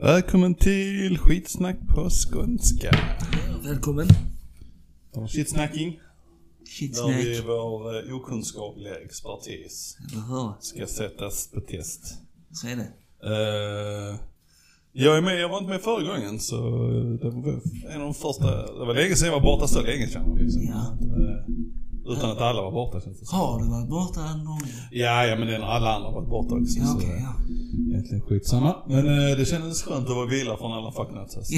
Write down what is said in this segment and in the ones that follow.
Välkommen till skitsnack på skånska. Välkommen. Shitsnacking. Där Shitsnack. vi vår eh, okunskapliga expertis ska sättas på test. Så är det. Eh, jag är med, jag var inte med förra gången så det var en av de första, det var länge sedan jag var borta så länge känner jag liksom. Ja. Utan att alla var borta känns det som. Har du varit borta någon gång? Ja, ja men det är när alla andra varit borta också. Ja, så okej, ja. Egentligen skitsamma. Men eh, det kändes skönt att vara vila från alla fucknuts.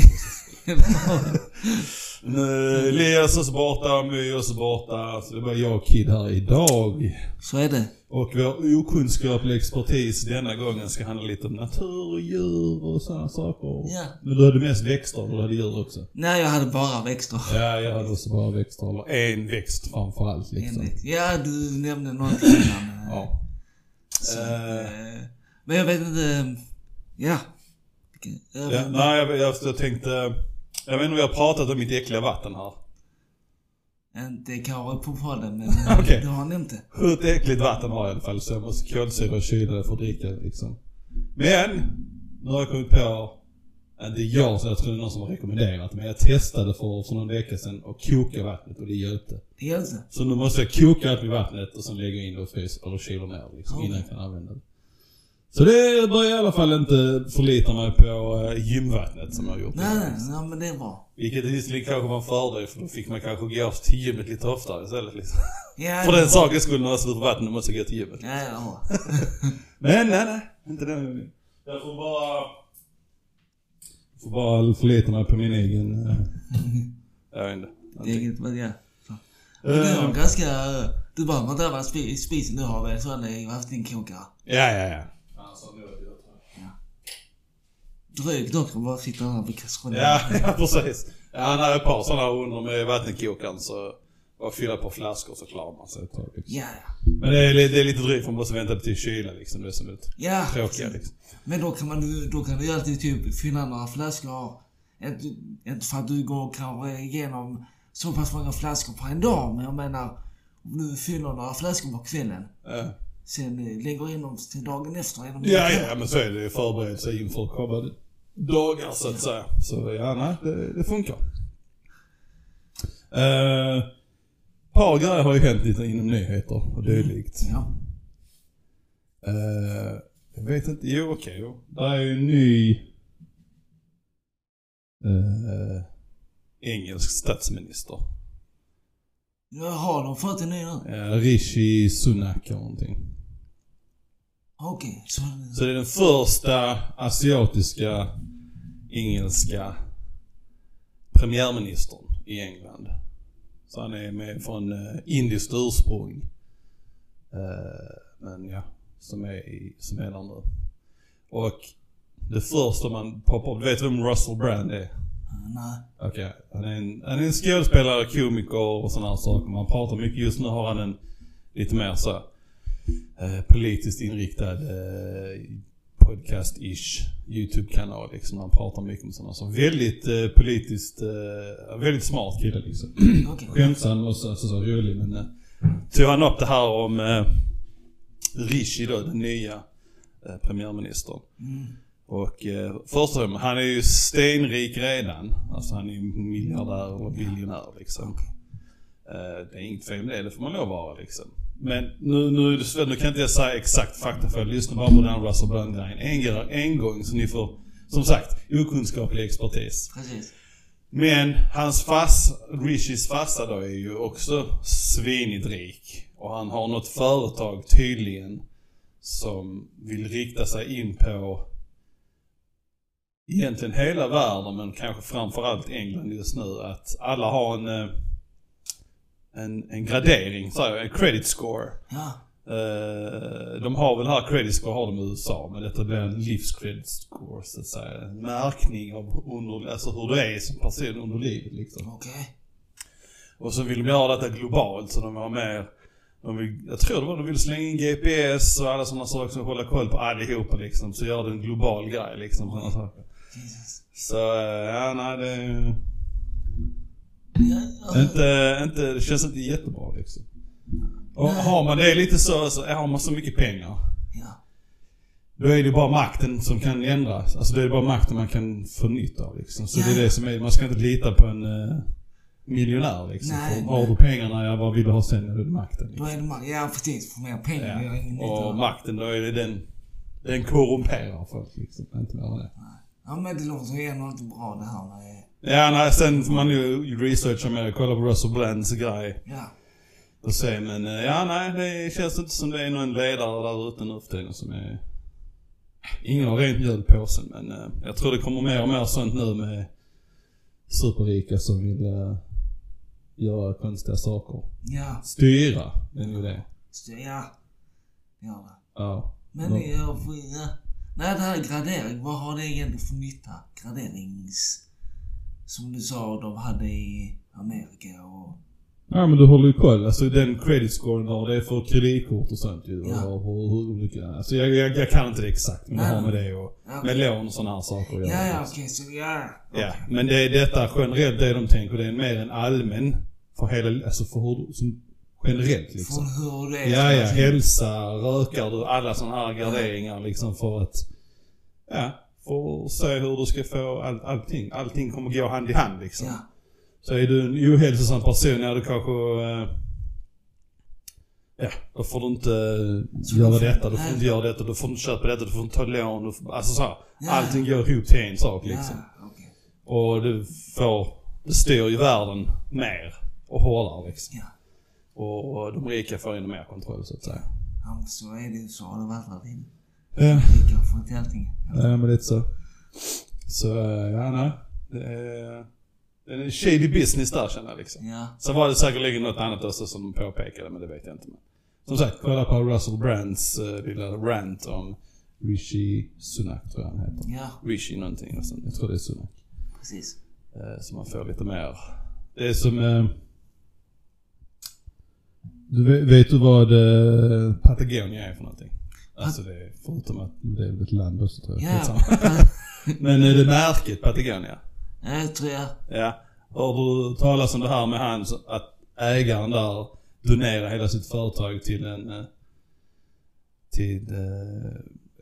Nu, Elias är så borta, My är så borta. Så det är bara jag och Kid här idag. Så är det. Och vår okunskapliga expertis denna gången ska handla lite om natur och djur och sådana saker. Ja. Men du hade mest växter, du hade djur också. Nej, jag hade bara växter. Ja, jag hade också bara växter. Eller en växt framförallt liksom. Ja, du nämnde någonting innan. Ja. Så, Eh. eh, Men jag vet inte. Ja. Ja nej, jag, jag, jag tänkte... Jag vet inte om vi har pratat om mitt äckliga vatten här. Inte kanske på podden, men Okej. du har nämnt det. Sjukt äckligt vatten har jag i alla fall så jag måste kolsyra och kyla det för att dricka liksom. Men, nu har jag kommit på, inte jag så jag tror det är någon som har rekommenderat men jag testade för, för någon vecka sedan att koka vattnet och det hjälpte. Det hjälpte. Så nu måste jag koka allt i vattnet och sen lägga in det och frys, eller kyla ner liksom, Okej. innan jag kan använda det. Så det bör jag i alla fall inte förlita mig på äh, gymvattnet som jag har gjort. Nej, nej, nej, men det är bra. Vilket visserligen kanske var en fördel för då fick man kanske gå till gymmet lite oftare istället liksom. Ja, För det den sakens skull när jag slutar vattnet måste jag gå till gymmet. Ja, ja. Men nej, nej. Inte den. Jag får bara... Jag får bara förlita mig på min egen... eh, jag vet inte. Det vad det är. Men har Eh, ganska... Du bara, man var spi- spisen du har väl sån i vattenkokare? Ja, ja, ja. Drygt också, bara sitter där vid kastrullen. Ja, ja precis. Ja, han har ett par sådana under med vattenkokaren så... Bara fylla på flaskor så klarar man sig ett tag. Liksom. Ja, Men det är, det är lite drygt för man måste vänta till kyla liksom. Det är som lite ja. tråkiga liksom. Men då kan man då kan du ju alltid typ fylla några flaskor. Inte, inte för att du går kanske igenom så pass många flaskor på en dag, men jag menar om du fyller några flaskor på kvällen. Ja. Sen eh, lägger in dem till dagen efter. Ja, ja, men så är det förberedelse inför kommande dagar så att säga. Så ja, nej, det, det funkar. Uh, par grejer har ju hänt lite inom nyheter och dylikt. Ja. Uh, jag vet inte, jo okej. jo. Det är ju en ny uh, engelsk statsminister. Jag har de fått en ny nu? Uh, Rishi Sunak eller någonting. Okej, så... Så det är den första asiatiska engelska premiärministern i England. Så han är med från uh, indiskt ursprung. Eh, men ja, som är, i, som är där nu. Och det första man poppar upp, du vet vem Russell Brand är? Nej. Okej, han, är en, han är en skådespelare, komiker och sådana saker. Man pratar mycket, just nu har han en lite mer så eh, politiskt inriktad eh, podcast-ish YouTube-kanal liksom. Han pratar mycket om sådana saker. Väldigt eh, politiskt, eh, väldigt smart kille liksom. Skämtsam och så, så, så rolig men eh, tog han upp det här om eh, Rishi då, den nya eh, premiärministern. Mm. Och eh, första han är ju stenrik redan. Alltså han är ju miljardär och biljonär liksom. Eh, det är inget fel med det, det får man lov vara liksom. Men nu, nu är det svårt, nu kan inte jag säga exakt fakta för jag lyssnar bara på den Russell Brand-grejen en, en gång så ni får, som sagt, okunskaplig expertis. Precis. Men hans fas, Rishis farsa då är ju också svinigt rik. Och han har något företag tydligen som vill rikta sig in på egentligen hela världen men kanske framförallt England just nu. Att alla har en, eh, en, en gradering, så här, en credit score. Ja. Eh, de har väl här credit score har de i USA men detta blir en livscredit score så att säga. En märkning av under, alltså hur du är som person under livet liksom. Okej. Och så vill de göra detta globalt så de har mer de vill, jag tror det var de vill slänga in GPS och alla sådana saker som hålla koll på allihopa liksom. Så gör det en global grej liksom. Sådana saker. Jesus. Så eh, ja, nej det... är-. Inte, inte, det känns inte jättebra liksom. Och har man det lite så, så har man så mycket pengar. ja. Då är det bara makten som kan ändras. Alltså det är bara makten man kan få nytta av liksom. Så Ja. det är det som är, man ska inte lita på en uh, miljonär liksom. Nej, har nej. du pengarna, ja vad vill du ha sen? Ja, då är det makten. Då Liksom. är det man, ja precis, för mer pengar gör ingen nytta. Och makten, då är det den, den korrumperar folk liksom. Inte mer det. Ja men det låter ju ändå inte bra det här med, Ja, nej, sen får man ju researcha mer, kolla på Russell Brands grej. ja. Och se, men eh, ja, nej, det känns inte som det är någon ledare där ute nu för tiden som är... Ingen har rent mjöl i påsen, men eh, jag tror det kommer mer och mer sånt nu med superrika som vill eh, göra konstiga saker. Ja, Styra, det är ju det. så, ja. Det gör det. Ja. Men jag får, ja. Nej det här gradering, vad har det egentligen för nytta? Graderings... Som du sa de hade i Amerika och... Ja men du håller ju koll. Alltså den credit scoren har, det är för kreditkort och sånt ju. Ja. Och hur, olika... Alltså jag, jag, jag kan inte det exakt, men det har med det och Ja, med lån och sådana här saker att göra. ja, ja liksom. okej, så ja. Ja, men det är detta generellt det de tänker. Det är mer en allmän för hela, alltså för hur, som generellt liksom. Från hur det är. Ja, ja, hälsa, rökar du, alla sådana här garderingar liksom för att, ja, att se hur du ska få all, allting. Allting kommer gå hand i hand liksom. Ja, Så är du en ohälsosam person, ja du kanske, eh, ja, då får du inte Så göra får- detta, du får inte göra detta, du får inte köpa detta, du får inte ta lån, du får, alltså så här, Ja. Allting går ihop till en sak liksom. ja, okej. Och du får, det styr ju världen mer och hårdare liksom. Ja. Och de rika får ännu mer kontroll så att säga. Ja, så är det ju. Så har det varit där inne. Ja, Rika får inte allting. Ja. men lite så. Så, eh, ja nej. Det är, det är shady business där känner jag liksom. ja. Sen var det säkerligen något annat också som de påpekade, men det vet jag inte. Men som sagt, kolla på Russell Brands uh, lilla rant om Rishi Sunak tror jag han heter. Ja, Rishi någonting och sen, jag tror det är Sunak. precis. Eh, så man får lite mer. Det är som... Eh, du vet, vet du vad Patagonia är för någonting? Alltså det är, förutom att det är ett land också tror jag. Ja. Men är det märket Patagonia? ja, det tror jag. Ja. Har du talat om det här med han att ägaren där donerar hela sitt företag till en... eh, Till...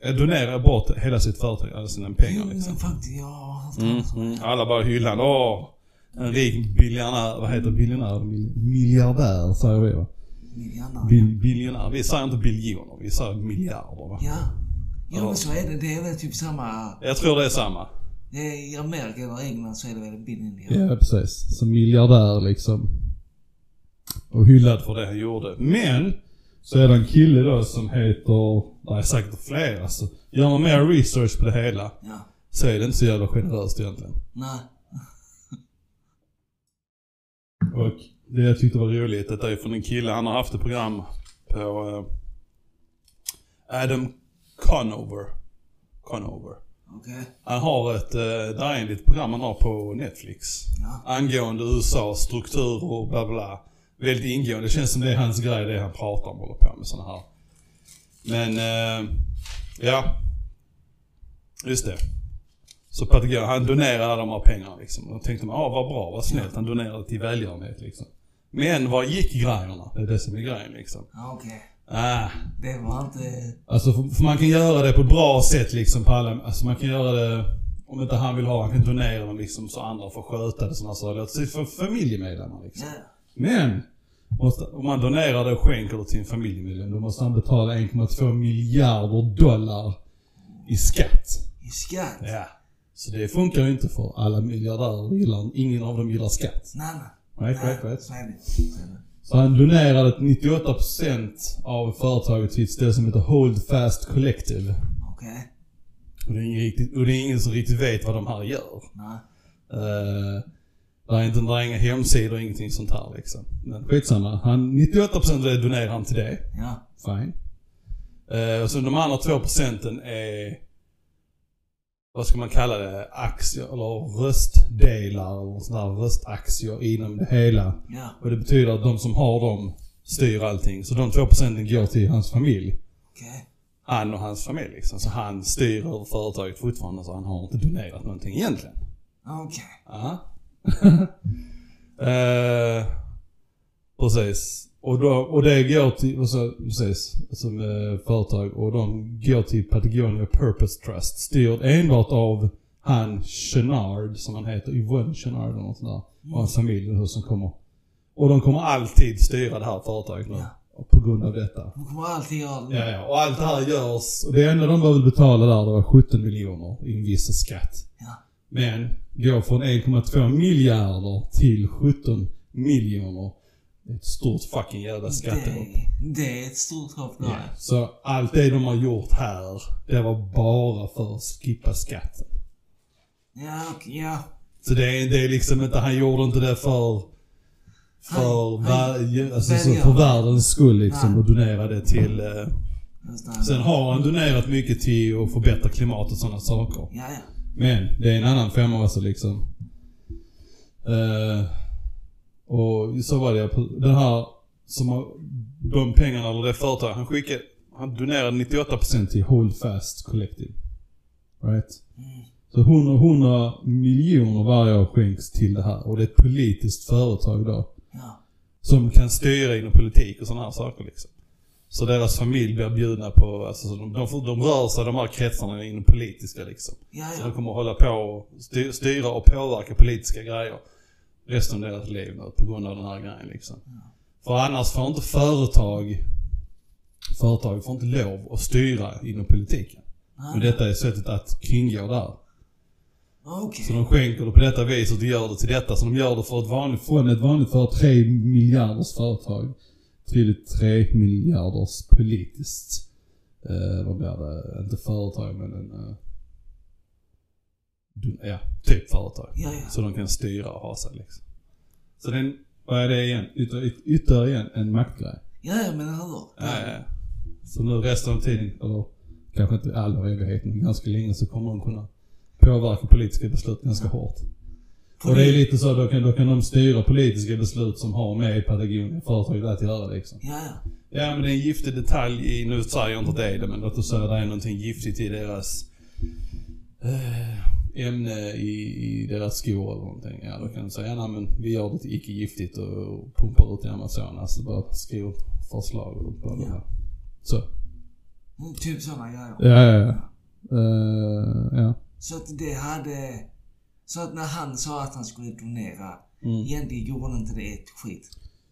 Eh, donerar bort hela sitt företag, alla sina pengar Jo, liksom. men faktiskt, hört Mm, mm. Alla bara hyllar den. Åh, en rik biljonär. Vad heter biljonär? Mil- Miljardär säger vi va? Miljonär. Bil, biljonär. Vi säger inte biljoner, vi säger miljarder va? Ja. Ja. men så är det. Det är väl typ samma... Jag tror det är samma. Det är I Amerika eller England så är det väl billion Ja, precis. Som miljardär liksom. Och hyllad för det han gjorde. Men, så är det en kille då som heter, det är säkert flera så gör man mer research på det hela Ja. så är det inte så jävla generöst egentligen. Nej. Och det jag tyckte var roligt, det är från en kille, han har haft ett program på eh, Adam Conover. Conover. Okej. Han har ett, eh, det är ett litet program han har på Netflix. Ja. Angående USA, struktur och bla bla. Väldigt ingående. Det känns som det är hans grej, det han pratar om, håller på med sådana här. Men, eh, ja. Just det. Så Patagonia, han donerar de här pengarna liksom. Och då tänkte man, ah vad bra, vad snällt. Han donerade till välgörenhet liksom. Men var gick grejerna? Det är det som är grejen liksom. Okej. Ah, Det var inte... Alltså för, för man kan göra det på ett bra sätt liksom på alla, alltså man kan göra det om inte han vill ha, han kan donera dem liksom så andra får sköta det sådana saker. Säga för familjemedlemmar liksom. Ja. Men, måste, om man donerar det och skänker det till en familjemedlem, då måste han betala 1,2 miljarder dollar i skatt. I skatt? Ja. Så det funkar ju inte för alla miljardärer gillar, ingen av dem gillar skatt. Nej, nej. Right, right, right. Så han donerade 98% av företaget till ett ställe som heter Hold Fast Collective. Okej. Och det, är ingen riktigt, och det är ingen som riktigt vet vad de här gör. Nej. Uh, det är inte, det är inga hemsidor, ingenting sånt här liksom. Men skitsamma. Han, 98% av det donerar han till det. Ja. Fine. Uh, och så de andra 2% är, vad ska man kalla det, aktier eller röstdelar eller sådana här röstaktier inom det hela. Ja. Och det betyder att de som har dem styr allting. Så de 2% går till hans familj. Okej. Han och hans familj liksom. Så han styr över företaget fortfarande så han har inte donerat någonting egentligen. Okej. Ja. eh, precis. Och, då, och det går till, och så, precis, som eh, företag och de går till Patagonia Purpose Trust. Styrd enbart av han Chenard, som han heter, Yvonne Chenard eller något sånt där. Och hans familj som kommer. Och de kommer alltid styra det här företaget nu. Ja. På grund av detta. De kommer alltid göra det. Ja, ja. Och allt det här görs, och det enda de behövde betala där, det var 17 miljoner i en viss skatt. Ja. Men går från 1,2 miljarder till 17 miljoner. Det är ett stort fucking jävla skattehopp. Det, det är ett stort hopp. Ja. Så allt det de har gjort här, det var bara för att skippa skatten. Ja, okej, ja. Så det är, det är liksom inte, han gjorde inte det för, för, Han- vär, alltså, för världens skull liksom Nej. och donera det till... Eh, sen har han donerat mycket till att förbättra klimat och sådana saker. Ja, ja. Men det är en annan femma också liksom. Eh, och så var det på den här, som de pengarna eller det företaget, han skickade, han donerade 98% till Hold Fast Collective. Right? Så 100, 100 miljoner varje år skänks till det här. Och det är ett politiskt företag då. Ja. Som kan styra inom politik och sådana här saker liksom. Så deras familj blir bjudna på, alltså så de, de, de rör sig de här kretsarna inom politiska liksom. Ja, Så de kommer att hålla på och sty- styra och påverka politiska grejer resten av deras liv nu på grund av den här grejen liksom. För annars får inte företag, företag får inte lov att styra inom politiken. Men Nej. detta är sättet att kringgå det här. Okej. Så de skänker det på detta viset och gör det till detta. Så de gör det för ett vanligt, från ett vanligt för 3 miljarders företag till ett 3 miljarders politiskt, eh, vad blir det, inte företag men en, eh, ja, typ företag. Ja, ja. Så de kan styra och ha sig liksom. Så den, vad är det igen? Ytter, yt- ytterligare igen en maktgrej. Ja, ja, men hur? Ja, ja. Så nu resten av tiden, eller kanske inte all evighet, men ganska länge så kommer de kunna påverka politiska beslut ganska hårt. Och det är lite så, då kan, då kan de styra politiska beslut som har med Patagonia, företaget att göra liksom. Ja, ja. Ja men det är en giftig detalj i, nu säger jag inte det, men låt oss säga att det är någonting giftigt i deras eh, ämne i, i deras skor eller någonting. Ja då kan de säga, ja nej, men vi gör det till icke giftigt och pumpar ut i Amazonas. Så bara skriv förslag och det här. Så. Mm, Typ sådana grejer. Ja, ja, ja. Eh, ja. Så att det hade... Så att när han sa att han skulle donera, Mm. egentligen gjorde inte det ett skit.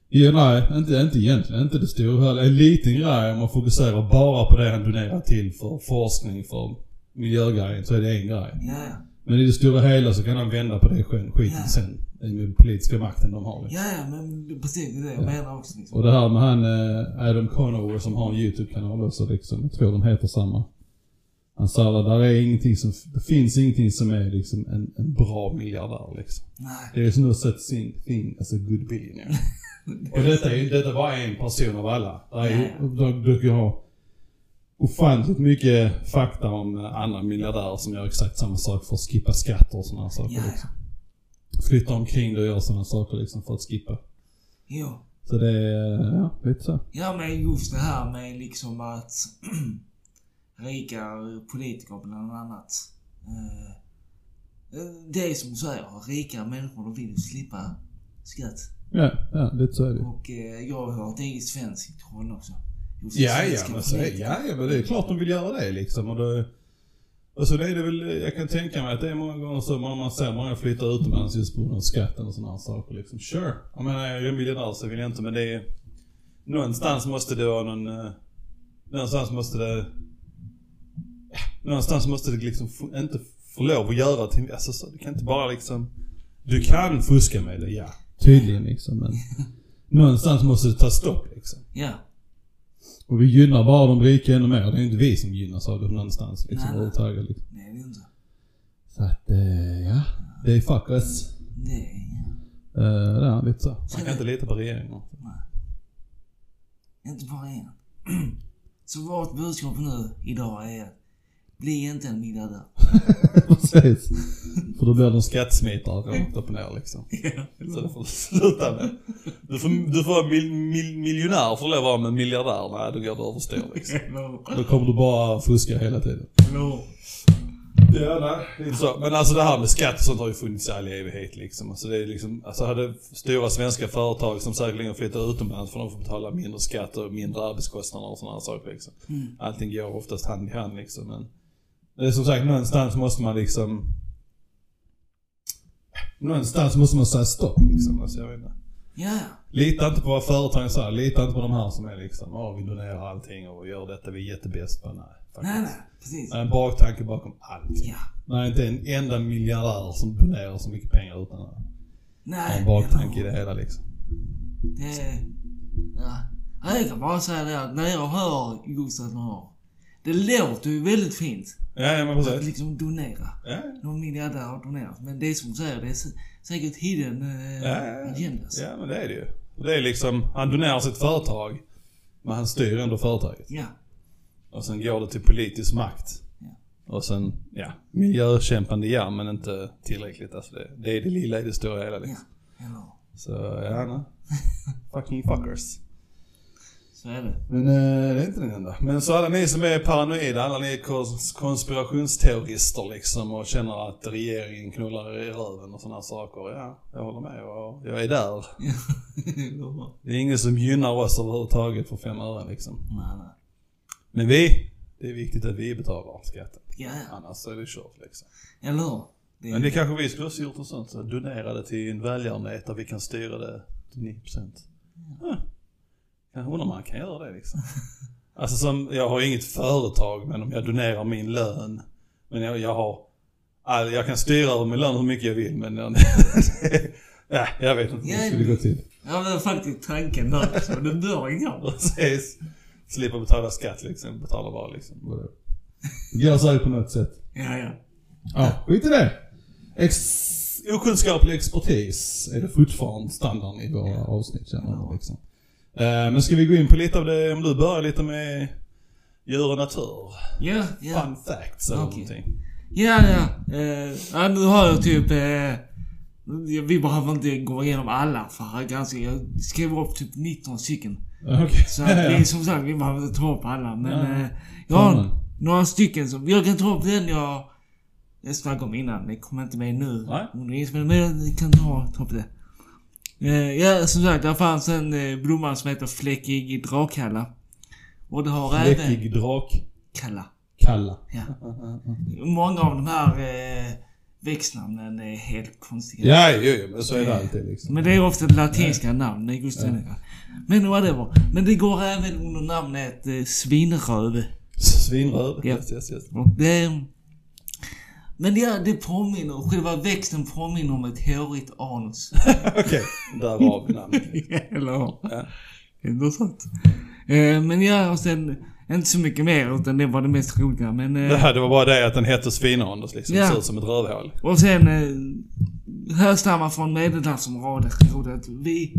Ja, nej, inte, inte egentligen. Inte det stora heller. En liten grej om man fokuserar bara på det han donerar till för forskning, för miljögrejen, så är det en grej. Ja, ja. Men i det stora hela så kan han vända på det sk- skiten Ja. sen. I med politiska makten de har. Liksom. Ja, ja, men precis det är det jag Ja. menar också liksom. Och det här med han eh, Adam Conover som har en YouTube-kanal också liksom. Jag tror de heter samma. Han sa att där är ingenting som, det finns ingenting som är liksom en, en bra miljardär liksom. Nej. There is no such thing, as a good billionaire. Och detta är detta är bara en person av alla. Det är de, de kan ha ofantligt mycket fakta om eh, andra miljardärer som gör exakt samma sak för att skippa skatter och sådana saker. Ja, Liksom. ja. Flyttar omkring det och gör sådana saker liksom för att skippa. Jo. Så det är, ja, lite så. Ja, men just det här med liksom att rika politiker bland annat. Eh, det är som du säger, rika människor de vill slippa skatt. Ja, ja, lite så är det. Och eh, jag har ett eget svenskt håll också. Ja, ja, men, så, ja, ja, men det är klart de vill göra det liksom. Och, det, och så det är det väl, jag kan tänka mig att det är många gånger så man, man ser många flytta utomlands just på grund av skatten och sådana saker liksom. Sure. Jag menar, jag är miljardär så vill jag inte, men det är... Någonstans måste det vara någon... eh, Någonstans måste det... Ja, någonstans måste det liksom inte få lov att göra till... Alltså så, du kan inte bara liksom... Du kan fuska med det, ja. Tydligen liksom, men... någonstans måste det ta stopp liksom. Ja. Och vi gynnar bara de rika ännu mer. Det är inte vi som gynnas av det någonstans liksom Nej. överhuvudtaget. Liksom. Nej, det är inte. Så att, eh, ja. Det är fuck us. Det är... Uh, det är lite så. Man kan inte lita på regeringen. Inte bara en. Så vårt budskap nu idag är bli inte en miljardär. Precis. För då blir de skattesmitare rakt upp och ner liksom. Så det får du sluta med. Du får, du får vara mil, mil, miljonär att lov att vara med miljardär. Nej, då går du överstyr liksom. Då kommer du bara fuska hela tiden. Ja, nej, lite så. Men alltså det här med skatt och sånt har ju funnits i all evighet liksom. Alltså det är liksom, alltså hade stora svenska företag som säkerligen flyttar utomlands för de får betala mindre skatt och mindre arbetskostnader och sådana saker liksom. Allting går oftast hand i hand liksom. Men som sagt, någonstans måste man liksom... Någonstans måste man säga stopp liksom. Alltså jag vet inte. Ja, Lita inte på vad företagen säger. Lita inte på de här som är liksom, ja vi donerar allting och gör detta, vi är jättebäst på. Nej, faktiskt. nej, nej, precis. En baktanke bakom allting. Ja, Nej, inte en enda miljardär som donerar så mycket pengar utan att nej. en baktanke i det hela liksom. Det... Ja. Ja, Jag kan bara säga det att när jag hör just att man har... Det låter ju väldigt fint. Ja, ja men Att precis. liksom donera. Ja, Någon miljardär har donerat. Men det är som du säger, det är sä- säkert hidden uh, Ja, ja, ja. agendas. ja, men det är det ju. Det är liksom, han donerar sitt företag, men han styr ändå företaget. Ja. Och sen går det till politisk makt. Ja. Och sen, ja, miljökämpande ja, men inte tillräckligt. Alltså det, det är det lilla i det stora hela Ja. liksom. Eller, Så, ja, nej. Fucking fuckers. Så är det. Men eh, det är inte den enda. Men så alla ni som är paranoida, alla ni kons- konspirationsteorister liksom och känner att regeringen knullar i röven och sådana saker. Ja, jag håller med och jag är där. Det är ingen som gynnar oss överhuvudtaget för fem öre liksom. nej, nej. Men vi, det är viktigt att vi betalar skatten. Ja. Annars är det kört liksom. Eller hur? Det, Men det kanske vi skulle också gjort något sånt, så donera det till en välgörenhet där vi kan styra det till 90%. Ja. Jag undrar om man kan göra det liksom. Alltså som, jag har inget företag men om jag donerar min lön, men jag, jag har, all, jag kan styra över min lön hur mycket jag vill men jag, ja, jag vet inte hur det skulle gå till. Ja, men faktiskt tanken där. Så det bör gå. Precis. Slippa betala skatt liksom, betala bara liksom. Det går säkert på något sätt. Ja, ja. Ja, skit i det. Ex okunskaplig expertis är det fortfarande standarden i våra avsnitt känner jag liksom. Eh, men ska vi gå in på lite av det, om du börjar lite med djur och natur? Ja, ja. Fun facts eller Okej. någonting. Ja, ja. Eh, ja, nu har jag typ... Eh, vi behöver inte gå igenom alla för här är ganska... Jag skrev upp typ 19 stycken. Okej. Så att vi, som sagt, vi behöver inte ta upp alla. Men Ja. eh, jag har Fan. några stycken som... Jag kan ta upp den jag... Jag snackade om innan. Det kommer inte med nu. Nej. under inspelningen, Men jag kan ta, ta upp det. Eh, ja, som sagt, där fanns en eh, blomma som heter fläckig drakkalla. Och det har även... Fläckig drak. Kalla. Ja. Många av de här eh, växtnamnen är helt konstiga. Ja, jo, jo, men så är det alltid liksom. Men det är ofta latinska namn, det är just det. Men whatever. Men det går även under namnet eh, svinröv. Svinröd. Ja. Yes, yes, yes. Och det... Men ja, det påminner, själva växten påminner om ett hårigt anus. Okej, där var vi namnet. Eller hur? Ja. Intressant. Eh, men ja, och sen inte så mycket mer utan det var det mest roliga. Men, eh, Det, här, det var bara det att den hette Svinanders liksom. Ja. Ser ut som ett rövhål. Och sen eh, härstammar från medelhavsområdet. Rodet. Vi,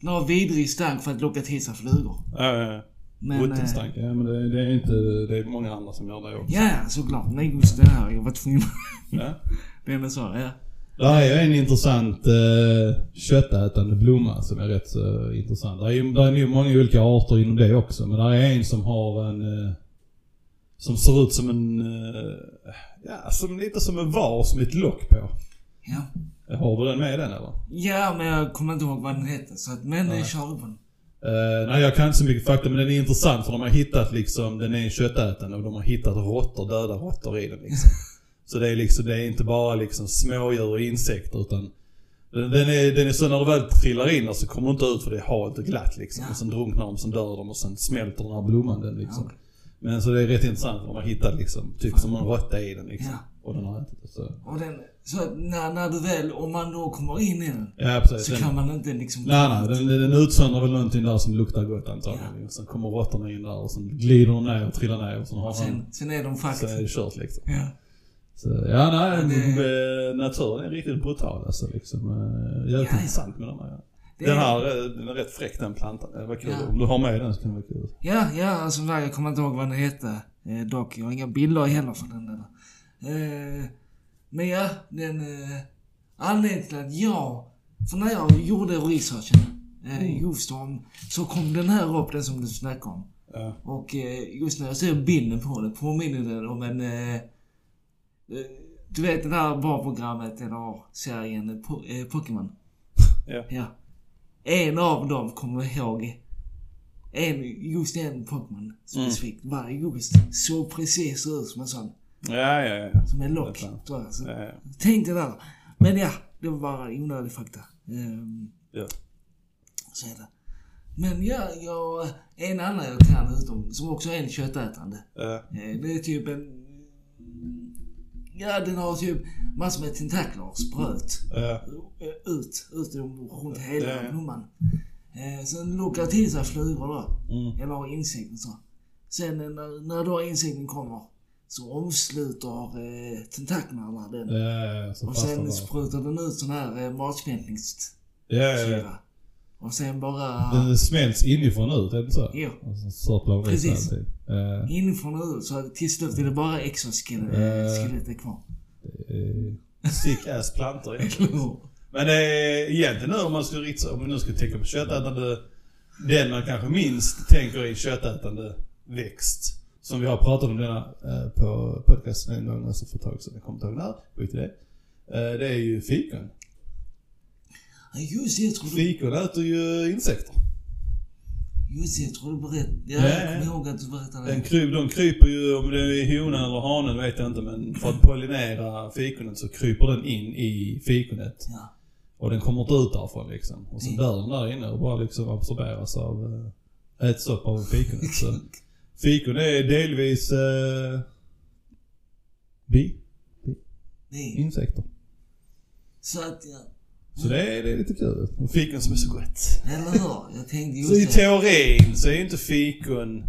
den har vidrig stank för att locka till sig flugor. Ja, ja, ja. Men, Rutten eh. Ja, men det, det är inte, det är många andra som gör det också. Ja, såklart. Men just det här, jag var tvungen. Ja. Den är så, ja. Där är ju en intressant eh, köttätande blomma som är rätt så intressant. Det är ju där är ju många olika arter inom det också, men där är en som har en... Eh, som ser ut som en... Eh, ja, som, lite som en vas med ett lock på. Ja. Har du den med den eller? Ja, men jag kommer inte ihåg vad den hette. Så att, men Nej. Nej. kör på den. Eh, nej, jag kan inte så mycket fakta, men den är intressant för de har hittat liksom, den är köttätande och de har hittat råttor, döda råttor i den liksom. Så det är liksom, det är inte bara liksom smådjur och insekter utan den, den, är, den är så när du väl trillar in där så kommer du inte ut för det är halt och glatt liksom. Ja. Och sen drunknar de, sen dör de och sen smälter den här blomman den liksom. Ja. Men så det är rätt intressant för de har hittat liksom, typ som en råtta i den liksom. Ja. Och den har ätit det så. Och den, så när, när du väl, om man då kommer in i den. Ja precis. Så Den, kan man inte liksom... Nej, nej. Den, den utsöndrar väl någonting där som luktar gott antagligen. Och sen kommer råttorna in där och sen glider de ner och trillar ner och sen har han... Sen, sen är de Så faktiskt... är det kört liksom. Ja. Så, ja, nej. Ja, det- det... Naturen är riktigt brutal alltså liksom. Eh, Jävligt Ja, ja. intressant med de här. Det Den är- här, eh, den är rätt fräck den plantan. Det var kul. Ja. Om du har med den så kan det vara kul. Ja, ja, alltså jag kommer inte ihåg vad den hette. Eh, dock, jag har inga bilder heller för den där. Eh, men ja, den... Eh, anledningen till att jag... För när jag gjorde researchen eh, just om... Så kom den här upp, den som du snackade om. Ja. Och eh, just när jag ser bilden på den påminner den om en... Eh, Du vet det där barnprogrammet eller serien eh, Po- eh, Pokémon? Ja. Ja. En av dem kommer jag ihåg. En, just en Pokémon specifikt var just så precis ut som en sån. Ja, ja, ja. Som lock. Är sant. tror jag. Så, ja, ja. Tänk det där. Men ja, det var bara onödig fakta. Ehm, ja. så är det. Men ja, jag, en annan jag kan utom, som också är en köttätande. Ja. Eh, Det är typ en... Ja, den har typ massor med tentakler, spröt. Ja. Ut, ut runt hela Ja, blomman. Eh, sen lockar till sig flugor då. Mm. Eller insekter så. Sen när, när då insekten kommer så omsluter eh, tentaklerna den. Ja, ja, Och sen sprutar den ut sån här eh, matsmältningssyra. Och sen bara Den smälts inifrån ut, är det så? Jo. Och så sörplar den ut Precis. alltid. Inifrån och ut så till slut är det bara exoskelettet kvar. eh, Sick ass plantor egentligen. Men eh, egentligen nu om man skulle rikta, om man nu skulle tänka på köttätande, den man kanske minst tänker i köttätande växt. Som vi har pratat om denna eh, på podcasten en gång också för ett tag sedan. Jag kommer inte ihåg när. Skit i det. Eh, det är ju fikon. Ja, just det, jag tror du, Fikon äter ju insekter. just det, jag tror du berättade. Ja, Ja, jag ja. kommer ihåg att du berättade Den det. kryp, de kryper ju, om det är honan eller hanen vet jag inte, men för att pollinera fikonet så kryper den in i fikonet. Ja. Och den kommer inte ut därifrån liksom. Och så Mm. dör den där inne och bara liksom absorberas av, äh, äts upp av fikonet. Så fikon är delvis äh, bi, Nej. insekter. Så att, ja. Så det är, det är lite kul. Och fikon som är så gott. Eller hur? Jag tänkte Så i just det. teorin så är ju inte fikon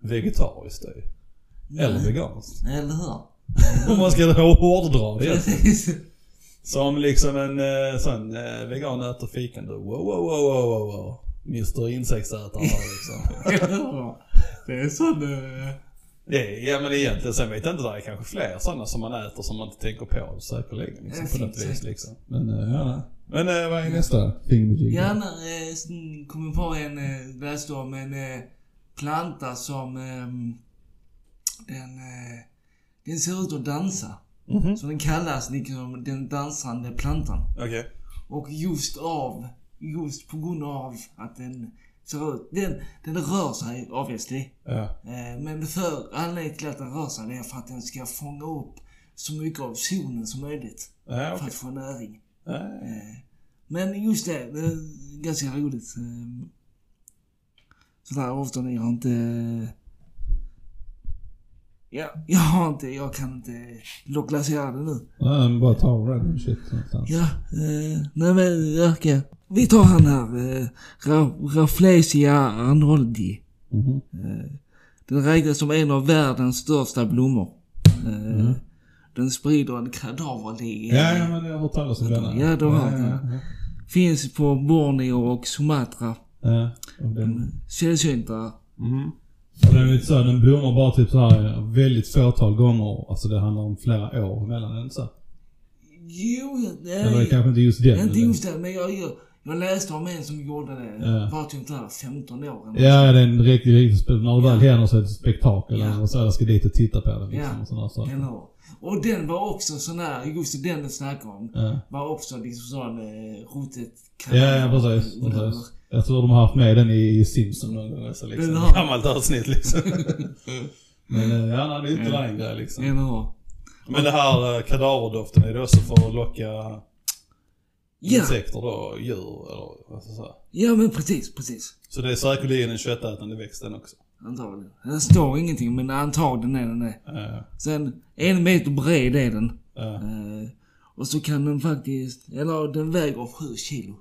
vegetariskt det. Eller veganskt. Eller hur? Om man ska hårdra det. Precis. Som liksom en eh, sån eh, vegan äter fikon då. Wow, wow, wow, wow, wow, wow. Mr Insektsätare liksom. Det är sån... eh, ja men egentligen, sen vet jag inte, det är kanske fler sådana som man äter som man inte tänker på säkerligen. Liksom, på något vis liksom. Men eh, ja. Men eh, vad är nästa thingamajig? Ja, när, eh, sen kom jag på en, eh, läste om en eh, planta som ehm, den, eh, den ser ut att dansa. Mhm. Så den kallas liksom den dansande plantan. Okej. Och just av, just på grund av att den ut, den, den rör sig obviously. Ja. Eh, men för anledningen till att den rör sig är för att den ska fånga upp så mycket av solen som möjligt. Ja, För okej. att få näring. Ja, Eh, Men just det, det är ganska roligt. Eh, Sådär ofta när jag inte... Ja, jag har inte, jag kan inte lokalisera det nu. Ja, men bara ta random shit någonstans. Ja, eh, nej men ja, okej. Vi tar han här. Eh, Ra- Rafflesia arnoldi. Mhm. Eh, den räknas som en av världens största blommor. Eh, Den sprider en kadaverlig... Ja, ja, men jag har hört talas om denna. Ja, du har ja, den. ja, Finns på Borneo och Sumatra. ja. Och den, Sällsynta. Mhm. Den är lite så, den blommar bara typ så här väldigt fåtal gånger. Alltså det handlar om flera år mellan den så. Jo, det Eller kanske inte just den. Inte just det, men jag, jag, jag läste om en som gjorde det. Ja. Var typ där 15 år. Ja, det är en riktigt, riktigt spel. När det väl händer så är det ett spektakel. Ja. Och så jag ska dit och titta på det liksom. Ja. Och sådana saker. Eller hur? Och den var också sån här, just den du snackar om, Ja. var också liksom sån eh, rotet Ja, ja, precis. precis. Jag tror de har haft med den i Simpson någon gång. Så liksom. Den har- Gammalt avsnitt liksom. Men eh, ja, nej, det är inte en grej liksom. Eller hur? Men det här eh, kadaverdoften, är det också för att locka Ja, insekter då? Djur eller vad ska jag säga? ja men precis, precis. Så det är säkerligen en köttätande växt den också? Antagligen. Det står ingenting, men antagligen är den det. Ja, Sen, en meter bred är den. ja. Eh, och så kan den faktiskt, eller den väger 7 kilo.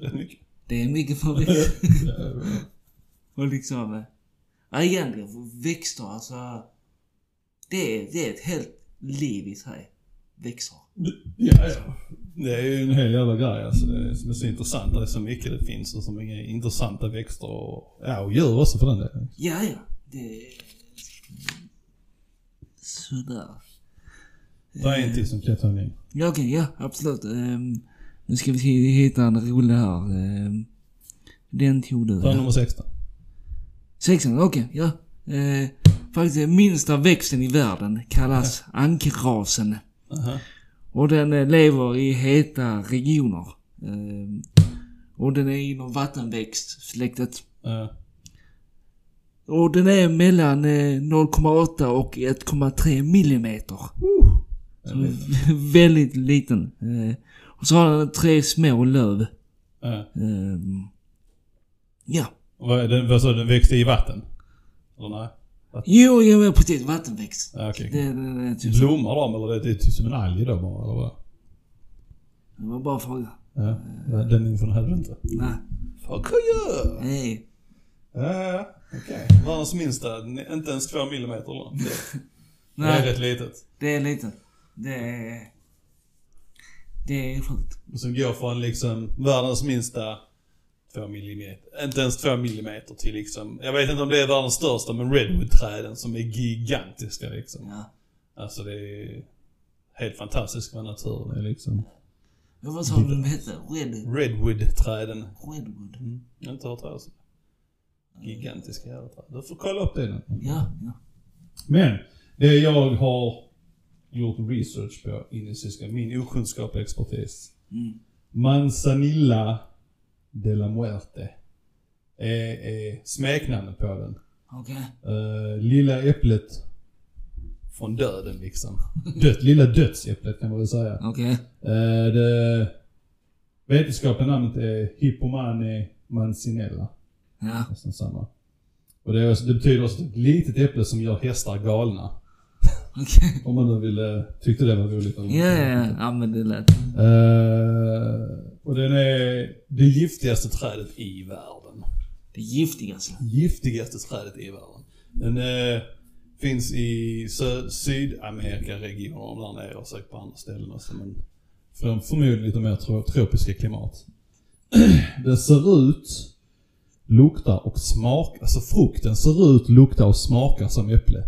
Det är mycket. Det är mycket. Ja, och liksom, eh, ja egentligen växter alltså. Det är, det är ett helt liv i sig. Växter. Ja, ja. Det är ju en hel jävla grej alltså. Det som är så intressant. Det är så mycket det finns och så många intressanta växter och, ja, och djur också för den delen. Ja, ja. Det... Sådär. Det är en till som en gäng. Ja, okej, ja, absolut. Ehm, nu ska vi hitta en rolig här. Ehm, den tog du. Ja. nummer 16. Sexan, okej, ja. Eh, faktiskt minsta växten i världen. Kallas ankrasen. Aha. Och den eh, lever i heta regioner. Eh, och den är inom vattenväxtsläktet. Ja. Och den är mellan eh, 0,8 och 1,3 millimeter. Så väldigt liten. Eh, och så har den tre små löv. Ja. Ehm, ja. Vad, det, vad sa du, den växte i vatten? Eller nej? Jo, jo, men precis. Vattenväxt. Ja, okej. Det, det, det, typ. Blommar de eller det är typ som en alg då bara, eller vad? det var bara en fråga. Ja, den infon hade du inte. Nej. Fuck you! Nej. Ja, okej. Världens minsta, inte ens två millimeter nåt. Det, är rätt litet. det är lite. Det är... Det är sjukt. Och som går från liksom världens minsta två millimeter, inte ens två millimeter till liksom, jag vet inte om det är världens största men redwood-träden som är gigantiska liksom. Ja. Alltså det är helt fantastiskt vad naturen är liksom. Men vad sa du de hette? Red... Redwood-träden. Redwood? Mm. Jag har inte hört talas om. Gigantiska jävla träd. Du får kolla upp det. Ja, ja. Men, det jag har gjort research på indonesiska, min okunskap och expertis. Mm. Manzanilla de la Muerte är, är smeknamnet på den. Okej. Eh, lilla äpplet från döden liksom. Dött, lilla dödsäpplet kan man väl säga. Okej. Eh, det vetenskapliga namnet är Hippomane mancinella. Ja. Nästan samma. Och det, är, också- det betyder också ett litet äpple som gör hästar galna. Okej. Om man nu ville, tyckte det var roligt. eller Ja, ja, ja. Men det lät... Eh, och den är det giftigaste trädet i världen. Det giftigaste. Giftigaste trädet i världen. Den eh, finns i sö- Sydamerika-regionen där nere och säkert på andra ställen också. Men för, förmodligen lite mer tro, tropiska klimat. den ser ut, luktar och smakar, alltså frukten ser ut, luktar och smakar som äpple.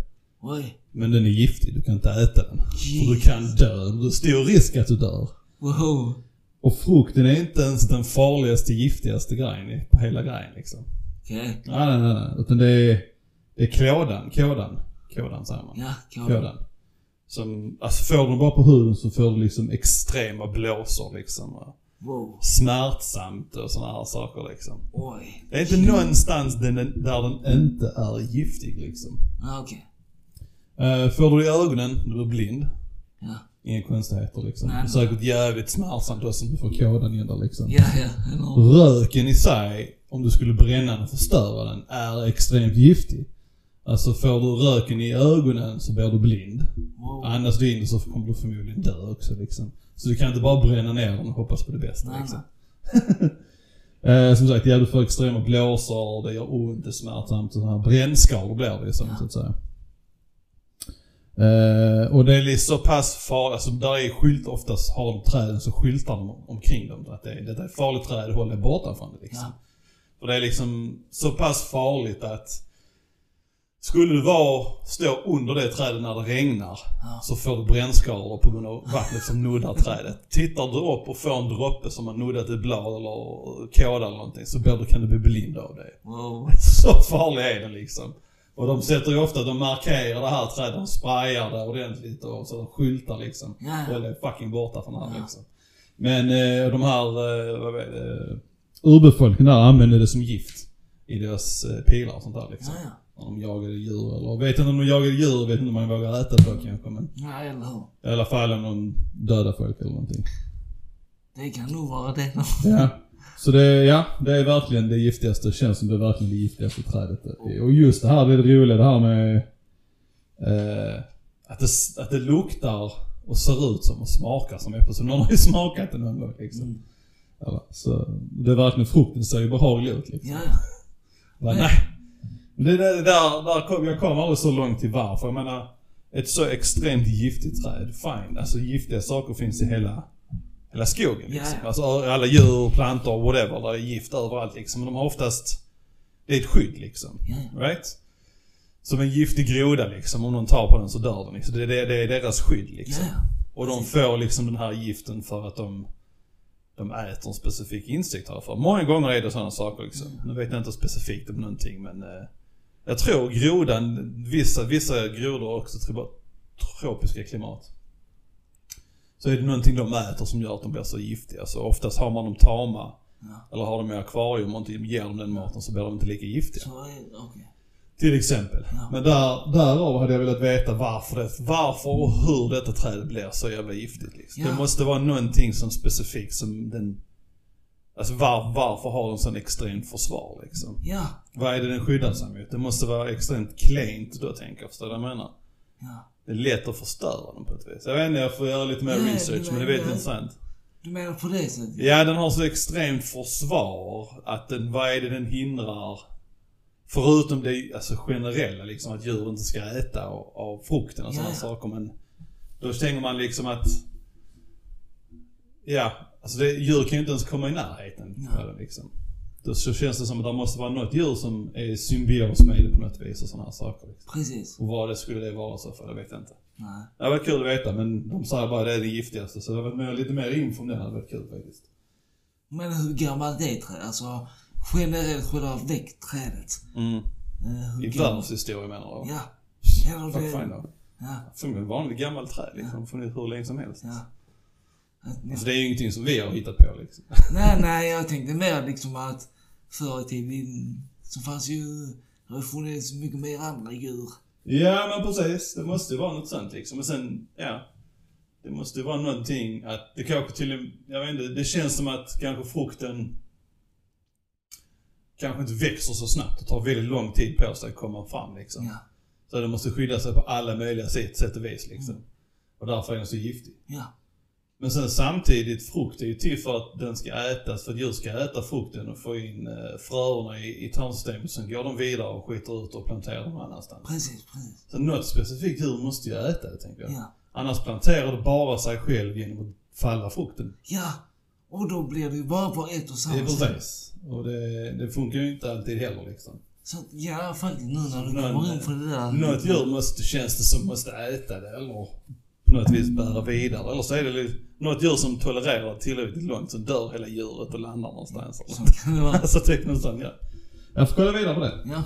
Oj. Men den är giftig, du kan inte äta den. För du kan dö. Det är stor risk att du dör. Wow. Och frukten är inte ens den farligaste, giftigaste grejen på hela grejen liksom. Okej. Nej, nej, nej, nej. Utan det är, det är kådan, kådan. Kådan säger man. Ja, kul. Kådan. Som, alltså får du bara på huden så får du liksom extrema blåsor liksom. Wow. Smärtsamt och sådana här saker liksom. Oj. Det är inte någonstans den, där den inte är giftig liksom. Ja, okej. Uh, får du i ögonen, du är blind. Ja. Inga konstigheter liksom. Nej, är säkert jävligt smärtsamt också om du får kådan in där liksom. Ja, ja. Röken i sig, om du skulle bränna den och förstöra den, är extremt giftig. Alltså får du röken i ögonen så blir du blind. Wow. Andas du in så kommer du förmodligen dö också liksom. Så du kan inte bara bränna ner den och hoppas på det bästa Nej, liksom. eh, som sagt, ja du får extrema blåsor, det gör ont, det är smärtsamt och sådana här brännskador blir det liksom, Ja. så att säga. Eh, och det är lite så pass farligt, alltså där är skylt, oftast har de träden så skyltar de omkring dem. Att det, är- detta är farligt träd, håll dig borta från det liksom. Ja. För det är liksom så pass farligt att skulle du vara, stå under det trädet när det regnar Ja. så får du brännskador på grund av vattnet som nuddar trädet. Tittar du upp och får en droppe som har nuddat ett blad eller kåda eller någonting så kan du bli blind av det. Wow. Så farlig är den liksom. Och de sätter ju ofta, de markerar det här trädet, de sprayar det ordentligt och så de skyltar liksom. Ja, ja. Håll fucking borta från här Ja. liksom. Men eh, de här, eh, vad vet det, urbefolkningen där använder det som gift. I deras eh, pilar och sånt där liksom. När de jagade djur eller, vet inte om de jagade djur, vet inte om man vågar äta då kanske men. Ja, eller hur? I alla fall om de dödar folk eller någonting. Det kan nog vara det. Ja. Så det, ja, det är verkligen det giftigaste, känns som det är verkligen det giftigaste trädet. Och just det här, det är det roliga det här med eh, att, det, att det luktar och ser ut som och smakar som. Så någon har ju smakat det någon gång liksom. Mm. Eller, så det är verkligen, frukten ser ju behaglig ut liksom. Ja, ja. Bara, Nej. nej. Men Det, det, där, där kom, jag kom aldrig så långt till varför. Jag menar, ett så extremt giftigt träd, fine. Alltså giftiga saker finns i hela, hela skogen liksom. Ja. Alltså alla djur, plantor, whatever. Där är gift överallt liksom. Men de har oftast, det är ett skydd liksom. Ja, Right? Som en giftig groda liksom. Om någon tar på den så dör den liksom. Det, det, det är deras skydd liksom. Ja. Och de får liksom den här giften för att de, de äter en specifik insekt härifrån. Många gånger är det sådana saker liksom. Nu vet jag inte specifikt om någonting men eh, Jag tror grodan, vissa, vissa grodor också tror tropiska klimat. Så är det någonting de äter som gör att de blir så giftiga. Så oftast har man dem tama. Ja. Eller har dem i akvarium och inte ger dem den maten så blir de inte lika giftiga. Så okej. Till exempel. Ja. Men där, därav hade jag velat veta varför, det, varför och hur detta träd blir så jävla giftigt. Liksom. Ja. Det måste vara någonting som specifikt som den... Alltså var, varför har den sån extremt försvar liksom? Ja. Vad är det den skyddar sig mot? Det måste vara extremt klent då tänker jag, förstår du vad jag menar? Ja. Det är lätt att förstöra den på ett vis. Jag vet inte, jag får göra lite mer Nej, research men det vet jag intressant. Du menar på det sättet? Ja, den har så extremt försvar att den, vad är det den hindrar? Förutom det alltså generella liksom att djur inte ska äta av, av frukten och sådana Ja, ja. saker men då tänker man liksom att Ja, alltså det, djur kan ju inte ens komma i närheten Ja. liksom. Då så känns det som att det måste vara något djur som är symbios med det på något vis och sådana här saker. Liksom. Precis. Och vad det skulle det vara så för, det vet jag inte. Nej. Det varit kul att veta men de säger bara att det är det giftigaste så det varit mer, lite mer info om det hade varit kul faktiskt. Men hur gammalt är trädet? Alltså generellt själva väckträdet. Mm. Hur I gammalt- världshistoria menar du? Ja. Eller Fuck fine då. Ja. Förmodligen vanligt gammalt träd liksom. Funnits hur länge som helst. Ja. Att Alltså det är ju ingenting som vi har hittat på liksom. Nej, nej, jag tänkte mer liksom att förr i tiden så fanns ju, har funnits mycket mer andra djur. Ja men precis. Det måste ju vara något sånt liksom. Men sen, ja. Det måste ju vara någonting att det kanske till jag vet inte, det känns som att kanske frukten kanske inte växer så snabbt. Det tar väldigt lång tid på sig att komma fram liksom. Ja, Så den måste skydda sig på alla möjliga sätt, sätt och vis liksom. Och därför är den så giftig. ja, Men sen samtidigt, frukt är ju till för att den ska ätas, för att djur ska äta frukten och få in eh, fröerna i, i tarmsystemet. Sen går de vidare och skiter ut och planterar någon annanstans. precis, precis. Så något specifikt djur måste ju äta det, tänker jag. Ja, Annars planterar det bara sig själv genom att falla frukten. ja. Och då blir det ju bara på ett och Det är samma sätt. precis. Och det, det funkar ju inte alltid heller liksom. Så ja, faktiskt nu när du kommer in på det där. Något djur måste, känns det som, måste äta det eller något vis bära vidare. Eller så är det lite, något djur som tolererar tillräckligt långt så dör hela djuret och landar någonstans. Alltså typ någon sån, ja. Jag får kolla vidare på det. Ja,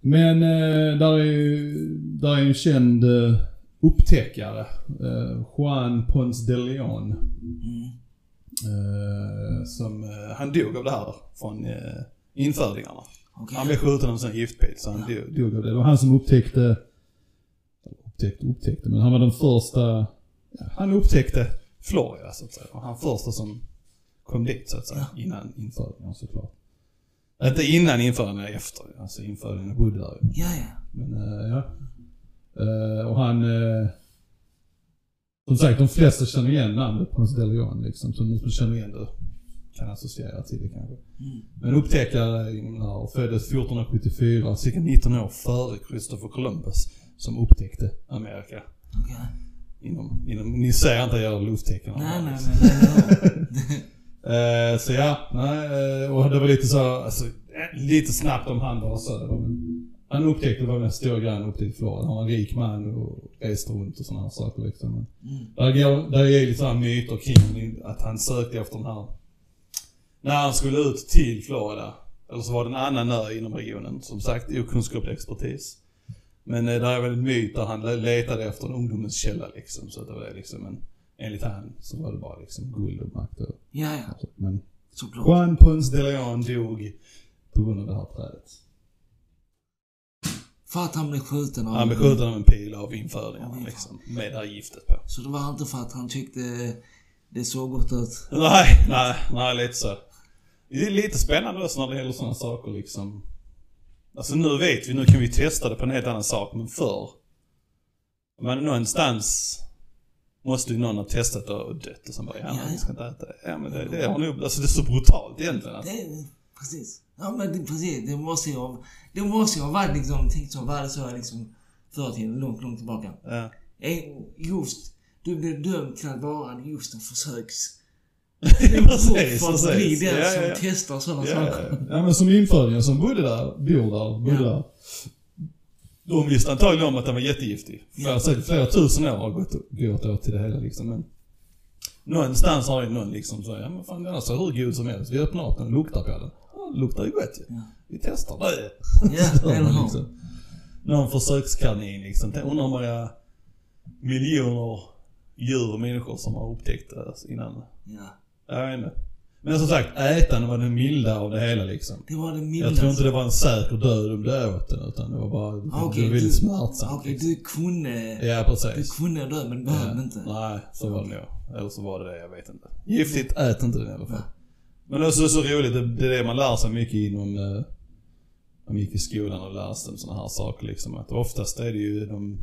Men eh, där är ju, där är ju en känd eh, upptäckare. Eh, Juan Ponce de Leon. mm. Eh, som, eh, han dog av det här från eh, infödingarna. okej. Han blev skjuten av en sån giftpil så han dog, dog av det. Det var han som upptäckte, upptäckte, upptäckte, men han var den första, ja, han upptäckte Florida så att säga. Och han första som kom dit så att säga. Innan infödingarna såklart. Inte innan infödingarna, efter. Alltså infödingarna bodde där ju. Ja, ja. Men eh, ja. Eh, och han... Uh, som sagt, de flesta känner igen namnet Ponce de Leon liksom. Så de som känner igen det kan associera till det kanske. Mm. Men upptäckare inom det här och föddes 1474, cirka 19 år före Christopher Columbus, som upptäckte Amerika. Okej. Inom, inom, ni ser inte att jag gör lufttecken. Nej, nej, nej. nej. Eh, så ja, nej, eh, och det var lite så, alltså, eh, lite snabbt om han var. Men han upptäckte, var den stora grejen upptäckte i Florida. Han var en rik man och reste runt och sådana här saker liksom. Mm. där, går, där är lite sådana myter kring att han sökte efter den här, när han skulle ut till Florida. Eller så var det en annan ö inom regionen. Som sagt, okunskaplig expertis. Men eh, där är väl en myt där han le- letade efter en ungdomens källa liksom. Så att det var det liksom. Men enligt han så var det bara liksom guld och makt och Ja, ja. Men Såklart. Juan Ponce de Leon dog på grund av det här trädet. För att han blev skjuten av... Han blev skjuten av en pil av infödingarna Oj, liksom. Med det här giftet på. Så det var inte för att han tyckte det såg gott ut? Nej, nej, nej lite så. Det är lite spännande också när det gäller sådana saker liksom. Alltså nu vet vi, nu kan vi testa det på en helt annan sak, men förr. Men någonstans måste ju någon ha testat och dött och sen bara, ja, Ja, men vi ja. ska inte äta det. Ja men det, det har nog, alltså det är så brutalt egentligen. Alltså. Det är, precis. Ja men det, precis. Det måste ju ha, det måste ju ha varit liksom, tänkt som var det så liksom förr tiden, långt, långt tillbaka. Ja. En- Just, du blev dömd till att vara just en försöks... för att bli precis. den Ja, som ja, testar sådana Ja, saker. ja, men som infödingar som bodde där, bor där, bodde Ja. där. De visste antagligen om att den var jättegiftig. Ja. säkert flera tusen år har gått, gått åt till det hela liksom. Men någonstans har ju någon liksom så, ja men fan den ser hur god som helst. Vi öppnar upp den och luktar på den. ja, det luktar ju gott ju. Ja. Vi testar det. Ja, eller hur? liksom. Någon försökskanin liksom. Undrar hur många miljoner djur och människor som har upptäckt det innan. Ja. Jag vet inte. Men som sagt, ätande var det milda av det hela liksom. Det var det Jag mildaste. tror inte det var en säker död om du åt den utan det var bara, Okej, det var väldigt du- smärtsamt. Okej, liksom. du kunde... Ja, Du precis. kunde dö men behövde inte. Nej, så var det nog. Eller så var det det, jag vet inte. Giftigt, ät inte det i alla fall. Men det är så, så roligt, det, det är det man lär sig mycket inom, eh, man gick i skolan och läste om sådana här saker liksom. Att oftast är det ju de,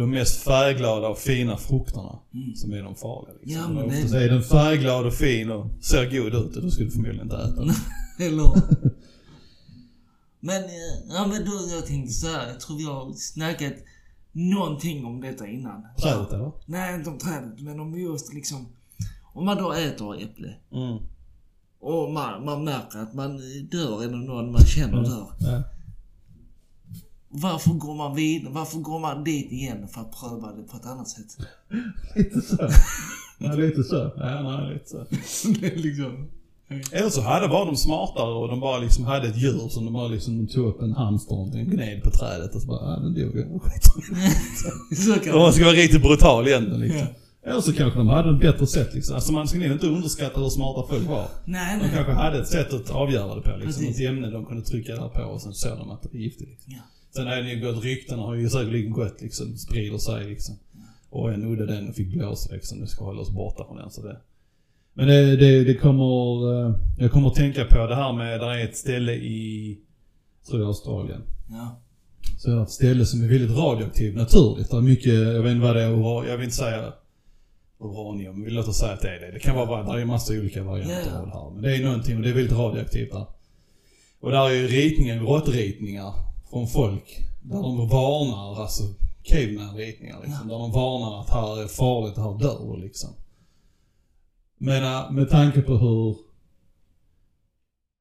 de mest färgglada och fina frukterna som är de farliga liksom. Ja, men det- oftast är den färgglad och fin och ser god ut då skulle du förmodligen inte äta den. Eller? Men, eh, ja men då, jag tänkte så här, jag tror vi har snackat någonting om detta innan. Trädet eller? Nej, inte om trädet, men om just liksom... Om man då äter äpple Mm. och man, man märker att man dör eller någon man känner dör. Ja. Varför går man vidare? Varför går man dit igen för att pröva det på ett annat sätt? Lite så. Ja, lite så. Ja, nej, lite så. det är liksom... Eller så hade var de smartare och de bara liksom hade ett djur som de bara liksom tog upp en hamster och gned på trädet och så bara, ja den dog ju. Om man ska vara riktigt brutal igen liksom. Ja. Eller så kanske de hade ett bättre sätt liksom. Alltså man ska inte underskatta hur smarta folk var. Nej, De nej. kanske hade ett sätt att avgöra det på liksom. Precis. Ett ämne de kunde trycka där på och sen såg de att det var giftigt liksom. Ja. Sen är det ju gått, ryktena har ju säkerligen gått liksom, sprider sig liksom. Och en udde den och fick blåsa liksom, det ska hålla oss borta från den så det. Men det, det, det kommer, eh, jag kommer att tänka på det här med, där är ett ställe i, tror jag Australien. Ja. Så är ett ställe som är väldigt radioaktivt naturligt. Det är mycket, jag vet inte vad det är, jag vill inte säga uranium, vi låter säga att det är det. Det kan vara, det är massa olika varianter av det här. Men det är någonting och det är väldigt radioaktivt där. Och där är ju ritningar, grottritningar från folk. Där de varnar, alltså caveman-ritningar liksom. Där de varnar att här är farligt, här dör liksom. Men äh, med tanke på hur...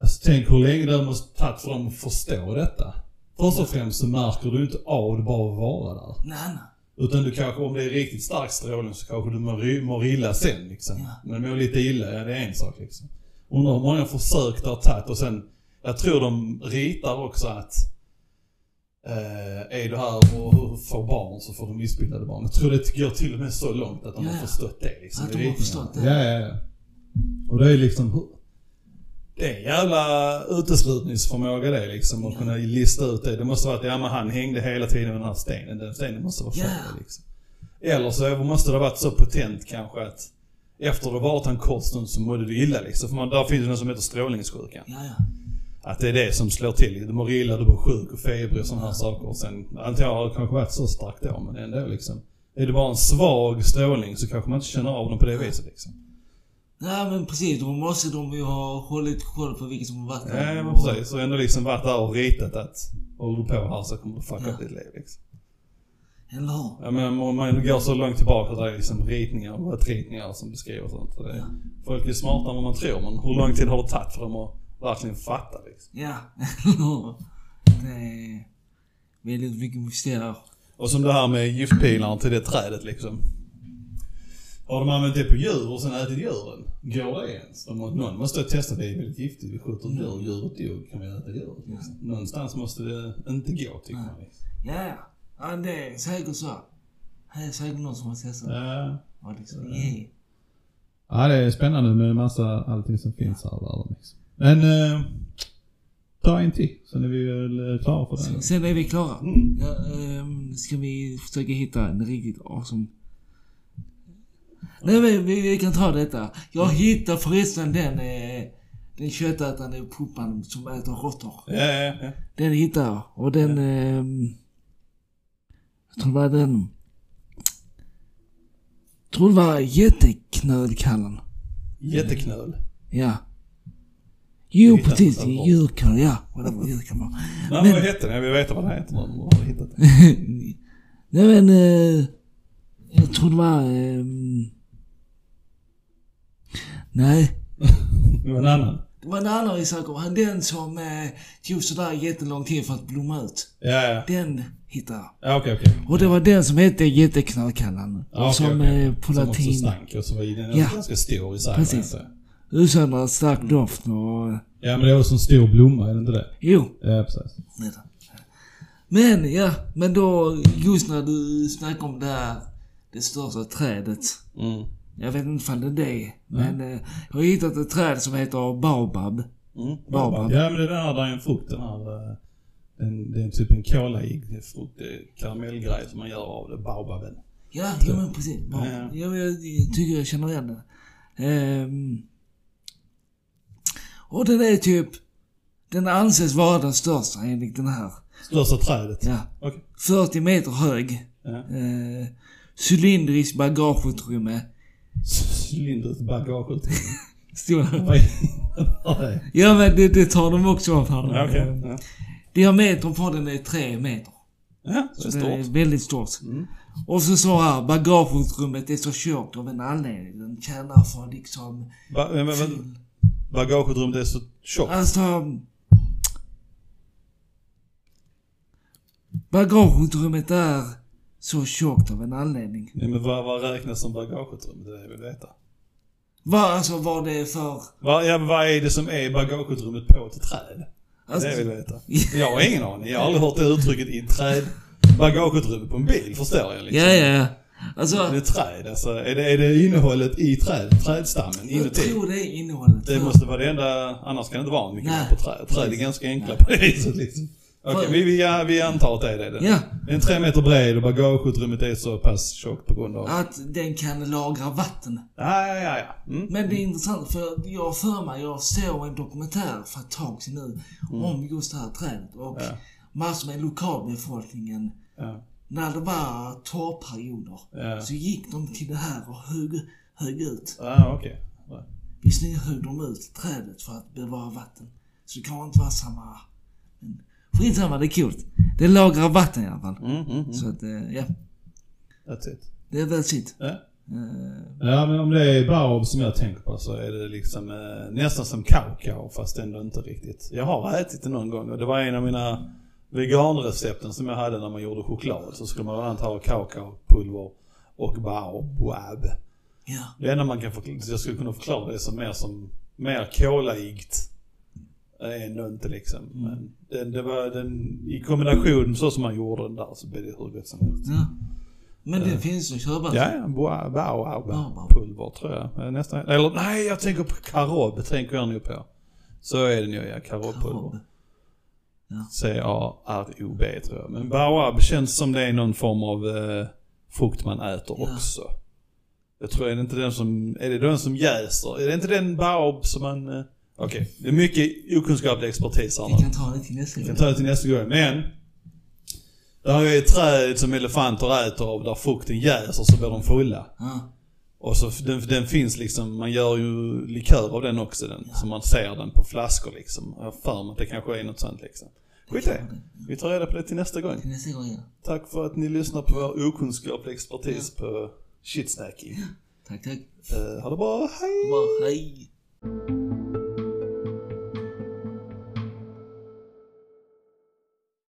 Alltså tänk hur länge det måste tagit för dem att förstå detta. Först och främst så märker du inte av det bara att vara där. Nej, nej. Utan du kanske, om det är riktigt stark strålning så kanske du mår, mår illa sen liksom. Ja. Men mår lite illa, ja det är en sak liksom. Undrar hur många försök det har tagit och sen, jag tror de ritar också att eh, är du här och får barn så får du missbildade barn. Jag tror det går till och med så långt att de Ja, har ja. förstått det liksom. Att de har förstått det. Ja, ja, ja. Och det är liksom, det är en jävla uteslutningsförmåga det liksom. Att Ja. kunna lista ut det. Det måste vara att, ja men han hängde hela tiden med den här stenen. Den stenen måste vara Ja. farlig liksom. Eller så måste det ha varit så potent kanske att efter det varit en kort stund så mådde du illa liksom. För man, där finns det något som heter strålningssjukan. Ja, ja. Att det är det som slår till. Du mår illa, du blir sjuk och feber och sådana här saker. Och sen, antagligen har det kanske varit så starkt då, men ändå liksom. Är det bara en svag strålning så kanske man inte känner av den på det viset liksom. Nej men precis, då måste de ju ha hållit koll på vilket som har varit där. Ja men precis. Och ändå liksom varit där och ritat att håller du på här så kommer du fucka Ja. upp ditt liv liksom. Eller hur? Ja men om man går så långt tillbaka där är liksom ritningar och ritningar som beskriver sånt. Så det, Ja. Folk är smartare än vad man tror men hur lång tid har det tagit för dem att verkligen fatta liksom? Ja? Det är väldigt mycket mysterier. Och som det här med giftpilaren till det trädet liksom. Har de använt det på djur och sen ätit djuren? Går det ens? De, må- någon måste ha testat det är väldigt giftigt. Vi skjuter djur, djuret dog, kan vi äta djuret liksom. Någonstans måste det inte gå tycker man liksom. Ja, ja. Det är säkert så. Det är säkert någon som har testat. Ja. Ja, liksom, yeah. Ja, det är spännande med massa allting som finns här i världen liksom. Men, eh, ta en till. Sen är vi väl eh, klara för den. Sen, sen är vi klara. Mm. Ja, ehm, ska vi försöka hitta en riktigt awesome... Nej men vi, vi kan ta detta. Jag hittade förresten den, eh, den köttätande puppan som äter råttor. Ja, ja, ja. Den hittade jag. Och den... ehm, jag tror det var den... Jag tror det var jätteknölkallen. Jätteknöl. Ja. Jo precis, djurkall, ja. Vad det var. Nej, Men- vad hette den? Jag vill veta vad den heter. Någon har hittat den. Nej men... Eh, jag tror det var... ehm, nej. Det var en annan. Det var en annan sak om Den som eh, tog sådär jättelång tid för att blomma ut. Ja, ja. Den hittade jag. Ja, okej, okej. Och det var den som hette jätteknallkallan. Ja, och som okej. eh, på Som latin... också stank och så var den Ja. ganska stor i sig. Precis. Var det utsöndrar stark doft och... Ja men det är också en stor blomma, är det inte det? Jo, Ja precis. Men ja, men då just när du snackar om det här, det största trädet. Mm. Jag vet inte ifall det är det, men eh, jag har hittat ett träd som heter baobab. Mm. Baobab. Ja men det är den här, där är en frukt, den här. eh, En, det är typ en kolaig frukt, karamellgrej som man gör av det, baobaben. Ja, ja men precis. Ja. Ja. Ja, men jag, jag tycker jag känner igen det. Ehm, och den är typ... Den anses vara den största enligt den här. Största trädet. Ja. Okej. 40 meter hög. Ja. Eh, cylindriskt bagageutrymme. Cylindriskt bagageutrymme. Det? Ja men det, det tar de också av här. Ja, Okej. Ja. Diametern på den är 3 meter. Ja, det är Så det är stort. väldigt stort. Mm. Och så så här, bagageutrymmet är så tjockt av en anledning. Den tjänar för liksom... Ba, men, men, bagageutrymmet är så tjockt. Alltså... Bagageutrymmet är så tjockt av en anledning. Ja, men vad, vad räknas som bagageutrymme? Det är det jag vill veta. Vad, alltså vad det är för... Vad, ja, men vad är det som är bagageutrymmet på ett träd? Alltså, det vill jag veta. Jag har ingen aning. Jag har aldrig hört det uttrycket i ett träd. Bagageutrymme på en bil, förstår jag liksom. ja, ja, Det Alltså, är träd, alltså. Är det, är det innehållet i trädet? Trädstammen jag inuti? tror det är innehållet. Det måste vara det enda, annars kan det inte vara mycket Nej. på träd. Träd är ganska enkla på det viset liksom. Okej, vi, vi, vi antar att det är det. det. Ja, Den är tre meter bred och bagageutrymmet är så pass tjockt på grund av... att den kan lagra vatten. Ja, ja, ja. ja. Mm. Men det är intressant för jag för mig, jag såg en dokumentär för ett tag sedan nu om just det här trädet och Mm. Ja. massor med lokalbefolkningen Ja, när det var torrperioder ja. så gick de till det här och högg, högg ut. Ja, okej. Ja. Visserligen högg de ut trädet för att bevara vatten. Så det kan inte vara samma... Men skitsamma, det är kul. Det lagrar vatten i alla fall. Mm, mm, mm. Så att, eh, ja. That's it. Det är that's it. Ja. Eh, ja, men om det är baob som jag tänker på så är det liksom eh, nästan som kakao fast ändå inte riktigt. Jag har ätit det någon gång och det var en av mina veganrecepten som jag hade när man gjorde choklad. Så skulle man bland annat ha kakaopulver och baobab. ja. Det enda man kan förklara, jag skulle kunna förklara det som mer som, mer kolaigt. Ändå inte liksom. Men den, det var den, i kombination så som man gjorde den där så blev det hur gott som helst. ja. Men det finns att köpa. Ja, ja, boa- baobab Baobab. pulver tror jag. Nästan, eller nej, jag tänker på karob, tänker jag nu på. Så är det nog ja, karobpulver. Karob. C-A-R-O-B tror jag. Men baobab känns som det är någon form av eh, frukt man äter Ja. också. Jag tror, är det inte den som, är det den som jäser? Är det inte den baobab som man, eh, okej. Det är mycket okunskaplig expertis här Vi kan ta det till nästa Vi gång. kan ta det till nästa gång. Men, där är ett träd som elefanter äter av där frukten jäser så blir de fulla. Ja. Och så den, den finns liksom, man gör ju likör av den också den. Så man ser den på flaskor liksom. Jag har för mig att det kanske är något sånt liksom. Skit det. Vi tar reda på det till nästa gång. Till nästa gång, ja. Tack för att ni lyssnar på vår okunskapliga expertis på shitsnacking. Tack, tack. Uh, ha det bra, hej! Bra, hej.